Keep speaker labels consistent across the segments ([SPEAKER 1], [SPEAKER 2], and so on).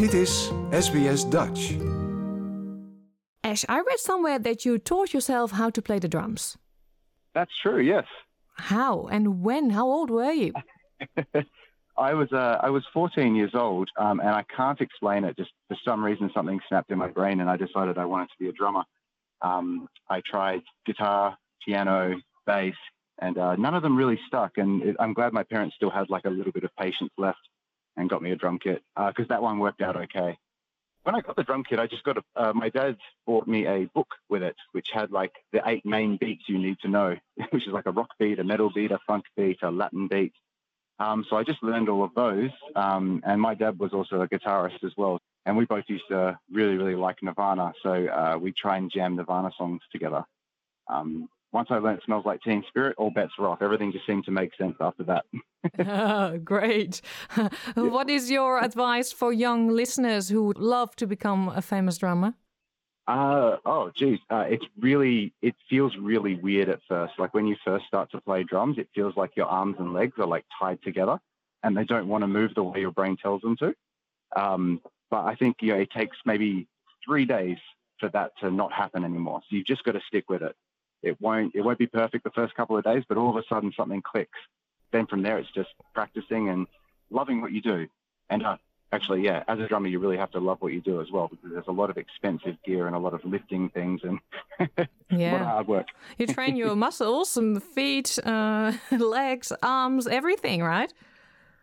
[SPEAKER 1] Dit is SBS Dutch.
[SPEAKER 2] Ash, I read somewhere that you taught yourself how to play the drums.
[SPEAKER 3] That's true. Yes,
[SPEAKER 2] How and when? How old were you?
[SPEAKER 3] I was. Uh, I was 14 years old, um, and I can't explain it. Just for some reason, something snapped in my brain, and I decided I wanted to be a drummer. Um, I tried guitar, piano, bass, and uh, none of them really stuck. And it, I'm glad my parents still had like a little bit of patience left and got me a drum kit because that one worked out okay. When I got the drum kit, I just got a. Uh, my dad bought me a book with it, which had like the eight main beats you need to know, which is like a rock beat, a metal beat, a funk beat, a Latin beat. Um, so I just learned all of those. Um, and my dad was also a guitarist as well. And we both used to really, really like Nirvana. So uh, we try and jam Nirvana songs together. Um, once I learned it Smells Like Teen Spirit, all bets were off. Everything just seemed to make sense after that.
[SPEAKER 2] oh, great. What is your advice for young listeners who would love to become a famous drummer?
[SPEAKER 3] Uh, oh, geez. Uh, it's really, it feels really weird at first. Like when you first start to play drums, it feels like your arms and legs are like tied together and they don't want to move the way your brain tells them to. Um, but I think, you know, it takes maybe three days for that to not happen anymore. So you've just got to stick with it. It won't, it won't be perfect the first couple of days, but all of a sudden something clicks. Then from there, it's just practicing and loving what you do. And uh, actually, yeah, as a drummer, you really have to love what you do as well because there's a lot of expensive gear and a lot of lifting things and a lot of hard work.
[SPEAKER 2] You train your muscles, some feet, uh, legs, arms, everything, right?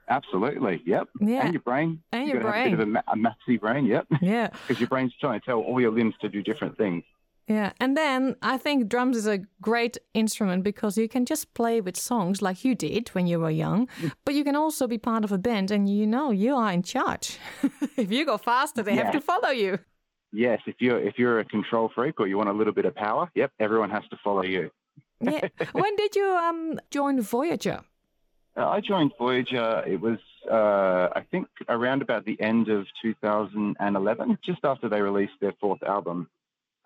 [SPEAKER 3] Absolutely. Yep.
[SPEAKER 2] Yeah.
[SPEAKER 3] And your brain.
[SPEAKER 2] And
[SPEAKER 3] You've
[SPEAKER 2] your
[SPEAKER 3] have a bit of a, ma- a mathsy brain. Yep.
[SPEAKER 2] Yeah.
[SPEAKER 3] Because your brain's trying to tell all your limbs to do different things.
[SPEAKER 2] Yeah, and then I think drums is a great instrument because you can just play with songs like you did when you were young, but you can also be part of a band and you know you are in charge. if you go faster, they have to follow you.
[SPEAKER 3] Yes. If you're if you're a control freak or you want a little bit of power, yep, everyone has to follow you.
[SPEAKER 2] Yeah. when did you um join Voyager?
[SPEAKER 3] Uh, I joined Voyager. It was, uh, I think, around about the end of 2011, just after they released their fourth album.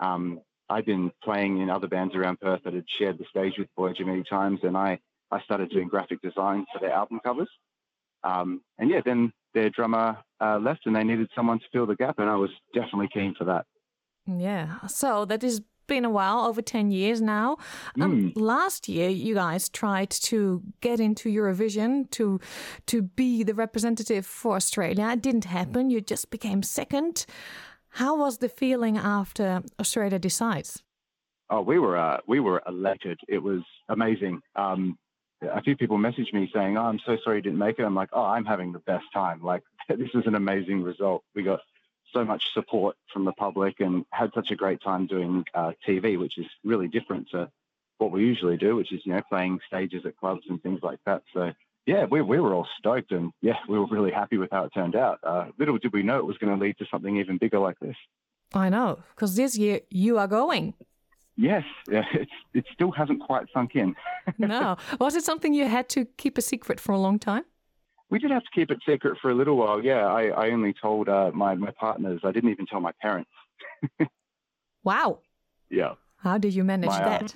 [SPEAKER 3] Um, I'd been playing in other bands around Perth that had shared the stage with Voyager many times, and I, I started doing graphic design for their album covers. Um, and yeah, then their drummer uh, left, and they needed someone to fill the gap, and I was definitely keen for that.
[SPEAKER 2] Yeah, so that has been a while, over 10 years now. Um, Last year, you guys tried to get into Eurovision to to be the representative for Australia. It didn't happen. You just became second. How was the feeling after Australia decides?
[SPEAKER 3] Oh, we were uh, we were elated. It was amazing. Um, a few people messaged me saying, "Oh, I'm so sorry you didn't make it." I'm like, "Oh, I'm having the best time. Like this is an amazing result. We got so much support from the public and had such a great time doing uh, TV, which is really different to what we usually do, which is you know playing stages at clubs and things like that. So." Yeah, we, we were all stoked and yeah, we were really happy with how it turned out. Uh, little did we know it was going to lead to something even bigger like this.
[SPEAKER 2] I know, because this year you are going.
[SPEAKER 3] Yes, yeah, it's, it still hasn't quite sunk in.
[SPEAKER 2] No. Was it something you had to keep a secret for a long time?
[SPEAKER 3] We did have to keep it secret for a little while. Yeah, I, I only told uh, my, my partners. I didn't even tell my parents.
[SPEAKER 2] Wow.
[SPEAKER 3] Yeah.
[SPEAKER 2] How did you manage
[SPEAKER 3] My, uh,
[SPEAKER 2] that?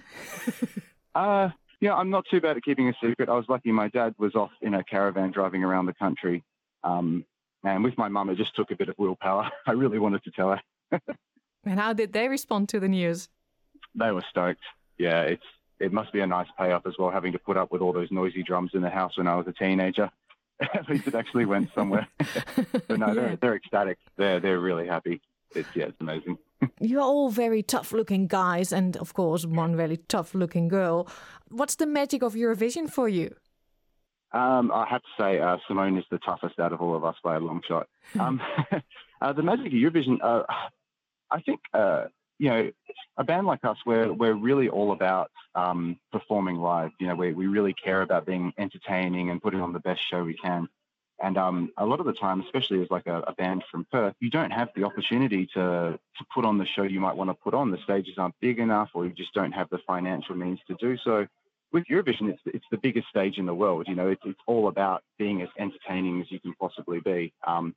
[SPEAKER 3] Uh, yeah, I'm not too bad at keeping a secret. I was lucky my dad was off in a caravan driving around the country. Um, and with my mum, it just took a bit of willpower. I really wanted to tell her.
[SPEAKER 2] And how did they respond to the news?
[SPEAKER 3] They were stoked. Yeah, it's it must be a nice payoff as well, having to put up with all those noisy drums in the house when I was a teenager. At least it actually went somewhere. but no,
[SPEAKER 2] Yeah.
[SPEAKER 3] they're, they're ecstatic. They're, they're really happy. It's, yeah, it's amazing.
[SPEAKER 2] You're all very tough looking guys, and of course, one very tough looking girl. What's the magic of Eurovision for you?
[SPEAKER 3] Um, I have to say, uh, Simone is the toughest out of all of us by a long shot. Um, uh, the magic of Eurovision, uh, I think, uh, you know, a band like us, we're, we're really all about um, performing live. You know, we, we really care about being entertaining and putting on the best show we can. And um, a lot of the time, especially as like a, a band from Perth, you don't have the opportunity to to put on the show you might want to put on. The stages aren't big enough, or you just don't have the financial means to do so. With Eurovision, it's it's the biggest stage in the world. You know, it's it's all about being as entertaining as you can possibly be. Um,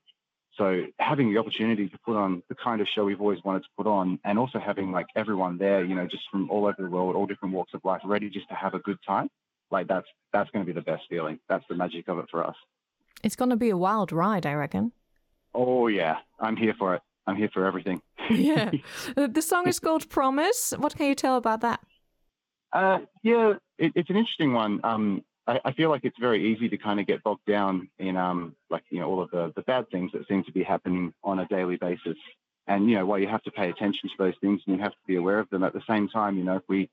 [SPEAKER 3] so having the opportunity to put on the kind of show we've always wanted to put on, and also having like everyone there, you know, just from all over the world, all different walks of life, ready just to have a good time, like that's that's going to be the best feeling. That's the magic of it for us.
[SPEAKER 2] It's going to be a wild ride, I reckon.
[SPEAKER 3] Oh yeah, I'm here for it. I'm here for everything.
[SPEAKER 2] yeah, the song is called Promise. What can you tell about that?
[SPEAKER 3] Uh, yeah, it, it's an interesting one. Um, I, I, feel like it's very easy to kind of get bogged down in um, like you know all of the the bad things that seem to be happening on a daily basis. And you know, while you have to pay attention to those things and you have to be aware of them, at the same time, you know, if we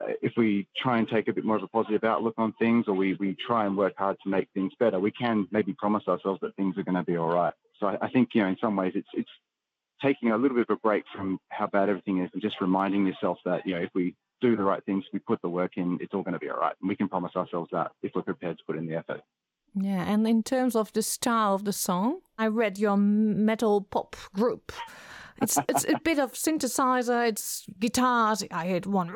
[SPEAKER 3] Uh, if we try and take a bit more of a positive outlook on things, or we we try and work hard to make things better, we can maybe promise ourselves that things are going to be all right. So I, I think you know, in some ways, it's it's taking a little bit of a break from how bad everything is and just reminding yourself that you know if we do the right things, we put the work in, it's all going to be all right. And we can promise ourselves that if we're prepared to put in the effort.
[SPEAKER 2] Yeah, and in terms of the style of the song, I read your metal pop group. It's it's a bit of synthesizer, it's guitars. I heard one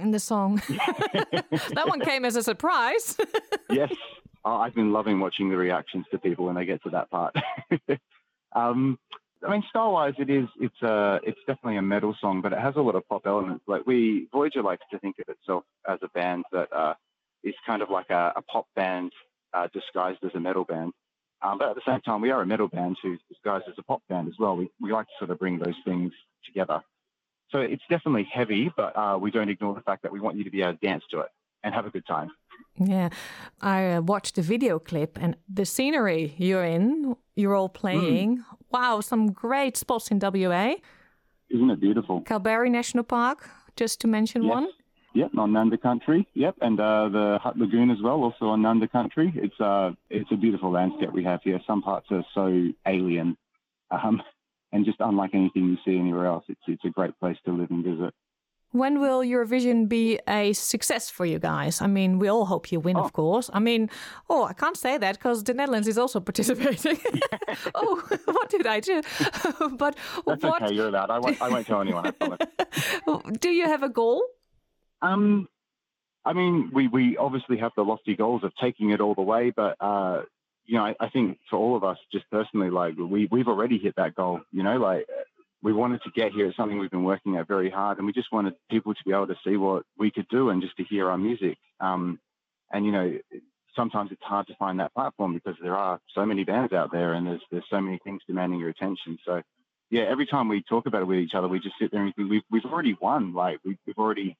[SPEAKER 2] in the song. that one came as a surprise.
[SPEAKER 3] yes, I've been loving watching the reactions to people when they get to that part. um, I mean, style-wise, it is. It's a. Uh, it's definitely a metal song, but it has a lot of pop elements. Like we, Voyager likes to think of itself as a band that uh, is kind of like a, a pop band uh, disguised as a metal band. Um, but at the same time, we are a metal band who's disguised as a pop band as well. We we like to sort of bring those things together. So it's definitely heavy, but uh, we don't ignore the fact that we want you to be able to dance to it and have a good time.
[SPEAKER 2] Yeah, I uh, watched the video clip and the scenery you're in, you're all playing. Mm. Wow, some great spots in WA.
[SPEAKER 3] Isn't it beautiful?
[SPEAKER 2] Kalbarri National Park, just to mention
[SPEAKER 3] yes.
[SPEAKER 2] one.
[SPEAKER 3] Yep, on Nanda Country. Yep, and uh, the Hutt Lagoon as well, also on Nanda Country. It's uh, it's a beautiful landscape we have here. Some parts are so alien, um, and just unlike anything you see anywhere else. It's it's a great place to live and visit.
[SPEAKER 2] When will Eurovision be a success for you guys? I mean, we all hope you win, oh. of course. I mean, oh, I can't say that because the Netherlands is also participating. oh, what did I do?
[SPEAKER 3] but That's what... okay, you're allowed. I won't, I won't tell anyone,
[SPEAKER 2] do you have a goal?
[SPEAKER 3] Um, I mean, we, we obviously have the lofty goals of taking it all the way, but uh, you know, I, I, think for all of us, just personally, like we we've already hit that goal. You know, like we wanted to get here. It's something we've been working at very hard, and we just wanted people to be able to see what we could do and just to hear our music. Um, and you know, sometimes it's hard to find that platform because there are so many bands out there, and there's there's so many things demanding your attention. So, yeah, every time we talk about it with each other, we just sit there and think we've we've already won. Like we've, we've already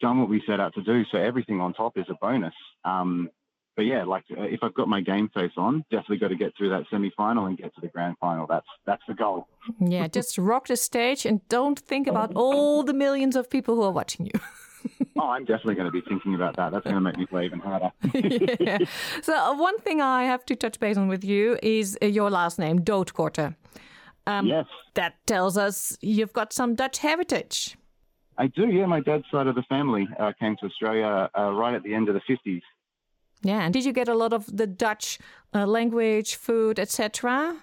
[SPEAKER 3] done what we set out to do. So everything on top is a bonus. Um, but yeah, like uh, if I've got my game face on, definitely got to get through that semi final and get to the grand final. That's that's the goal.
[SPEAKER 2] Yeah, just rock the stage and don't think about all the millions of people who are watching you.
[SPEAKER 3] oh, I'm definitely going to be thinking about that. That's going to make me play even harder.
[SPEAKER 2] yeah. So uh, one thing I have to touch base on with you is uh, your last name, Doodkorte.
[SPEAKER 3] Um, yes.
[SPEAKER 2] That tells us you've got some Dutch heritage.
[SPEAKER 3] I do, yeah. My dad's side of the family uh, came to Australia uh, right at the end of the 50s.
[SPEAKER 2] Yeah, and did you get a lot of the Dutch uh, language, food, etc.?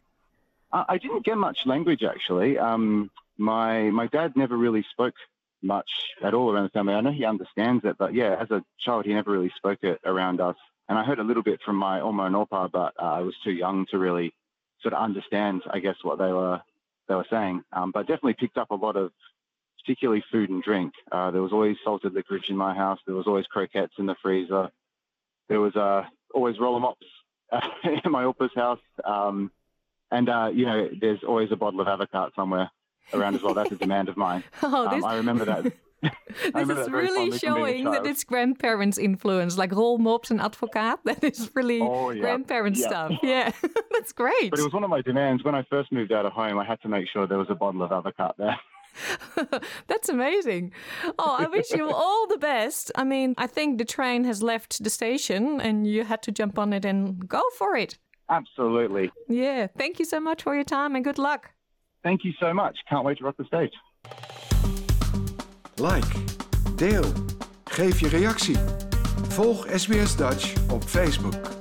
[SPEAKER 3] Uh, I didn't get much language actually. Um, my my dad never really spoke much at all around the family. I know he understands it, but yeah, as a child, he never really spoke it around us. And I heard a little bit from my Oma and Opa, but uh, I was too young to really sort of understand, I guess, what they were they were saying. Um, but definitely picked up a lot of, particularly food and drink. Uh, there was always salted licorice in my house. There was always croquettes in the freezer there was uh, always roller mops in my Opa's house. Um, and, uh, you know, there's always a bottle of Advocaat somewhere around as well. That's a demand of mine.
[SPEAKER 2] Oh,
[SPEAKER 3] this... Um, I remember that.
[SPEAKER 2] this is really showing that it's grandparents' influence, like roll mops and Advocaat. That is really oh, yeah. grandparent yeah. stuff. Yeah, that's great.
[SPEAKER 3] But it was one of my demands. When I first moved out of home, I had to make sure there was a bottle of Advocaat there.
[SPEAKER 2] That's amazing. Oh, I wish you all the best. I mean, I think the train has left the station and you had to jump on it and go for it.
[SPEAKER 3] Absolutely.
[SPEAKER 2] Yeah. Thank you so much for your time and good luck.
[SPEAKER 3] Thank you so much. Can't wait to rock the stage.
[SPEAKER 1] Like, deel, geef je reactie. Volg SBS Dutch op Facebook.